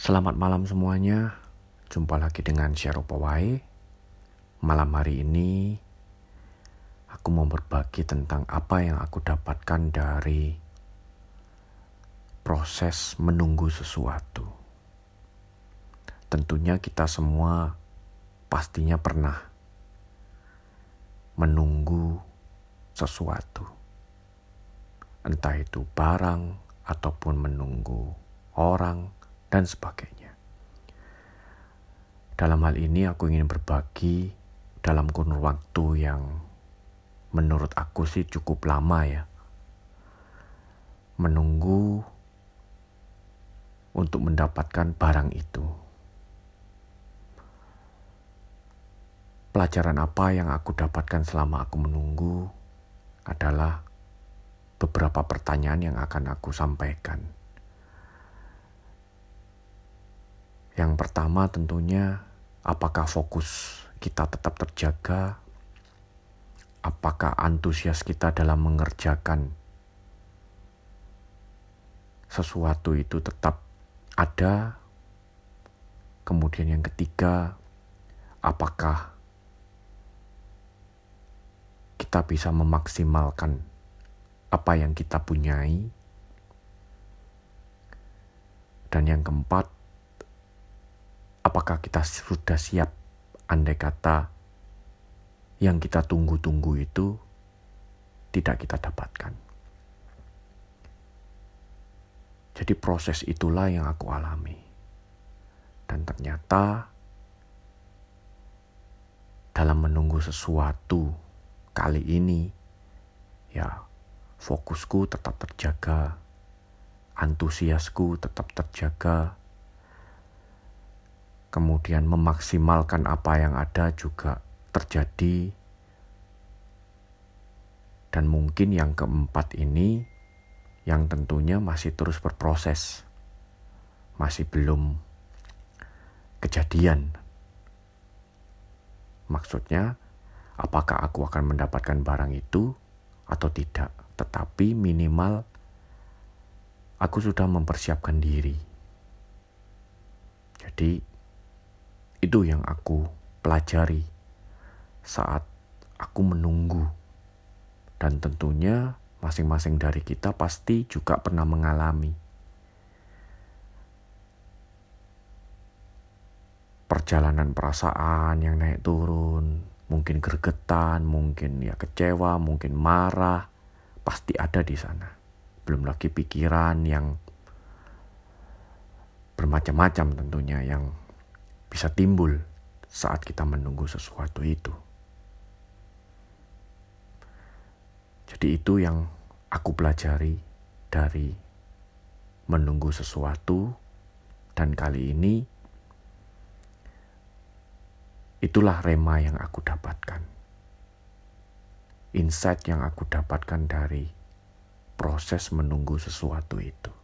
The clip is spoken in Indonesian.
Selamat malam semuanya. Jumpa lagi dengan Syaro Pawai. Malam hari ini aku mau berbagi tentang apa yang aku dapatkan dari proses menunggu sesuatu. Tentunya kita semua pastinya pernah menunggu sesuatu. Entah itu barang ataupun menunggu orang dan sebagainya. Dalam hal ini aku ingin berbagi dalam kurun waktu yang menurut aku sih cukup lama ya. Menunggu untuk mendapatkan barang itu. Pelajaran apa yang aku dapatkan selama aku menunggu adalah beberapa pertanyaan yang akan aku sampaikan. Yang pertama tentunya apakah fokus kita tetap terjaga? Apakah antusias kita dalam mengerjakan sesuatu itu tetap ada? Kemudian yang ketiga, apakah kita bisa memaksimalkan apa yang kita punyai? Dan yang keempat, apakah kita sudah siap andai kata yang kita tunggu-tunggu itu tidak kita dapatkan. Jadi proses itulah yang aku alami. Dan ternyata dalam menunggu sesuatu kali ini ya fokusku tetap terjaga, antusiasku tetap terjaga, kemudian memaksimalkan apa yang ada juga terjadi. Dan mungkin yang keempat ini yang tentunya masih terus berproses. Masih belum kejadian. Maksudnya, apakah aku akan mendapatkan barang itu atau tidak? Tetapi minimal aku sudah mempersiapkan diri. Jadi, itu yang aku pelajari saat aku menunggu. Dan tentunya masing-masing dari kita pasti juga pernah mengalami perjalanan perasaan yang naik turun, mungkin gregetan, mungkin ya kecewa, mungkin marah, pasti ada di sana. Belum lagi pikiran yang bermacam-macam tentunya yang bisa timbul saat kita menunggu sesuatu itu. Jadi itu yang aku pelajari dari menunggu sesuatu dan kali ini itulah rema yang aku dapatkan. Insight yang aku dapatkan dari proses menunggu sesuatu itu.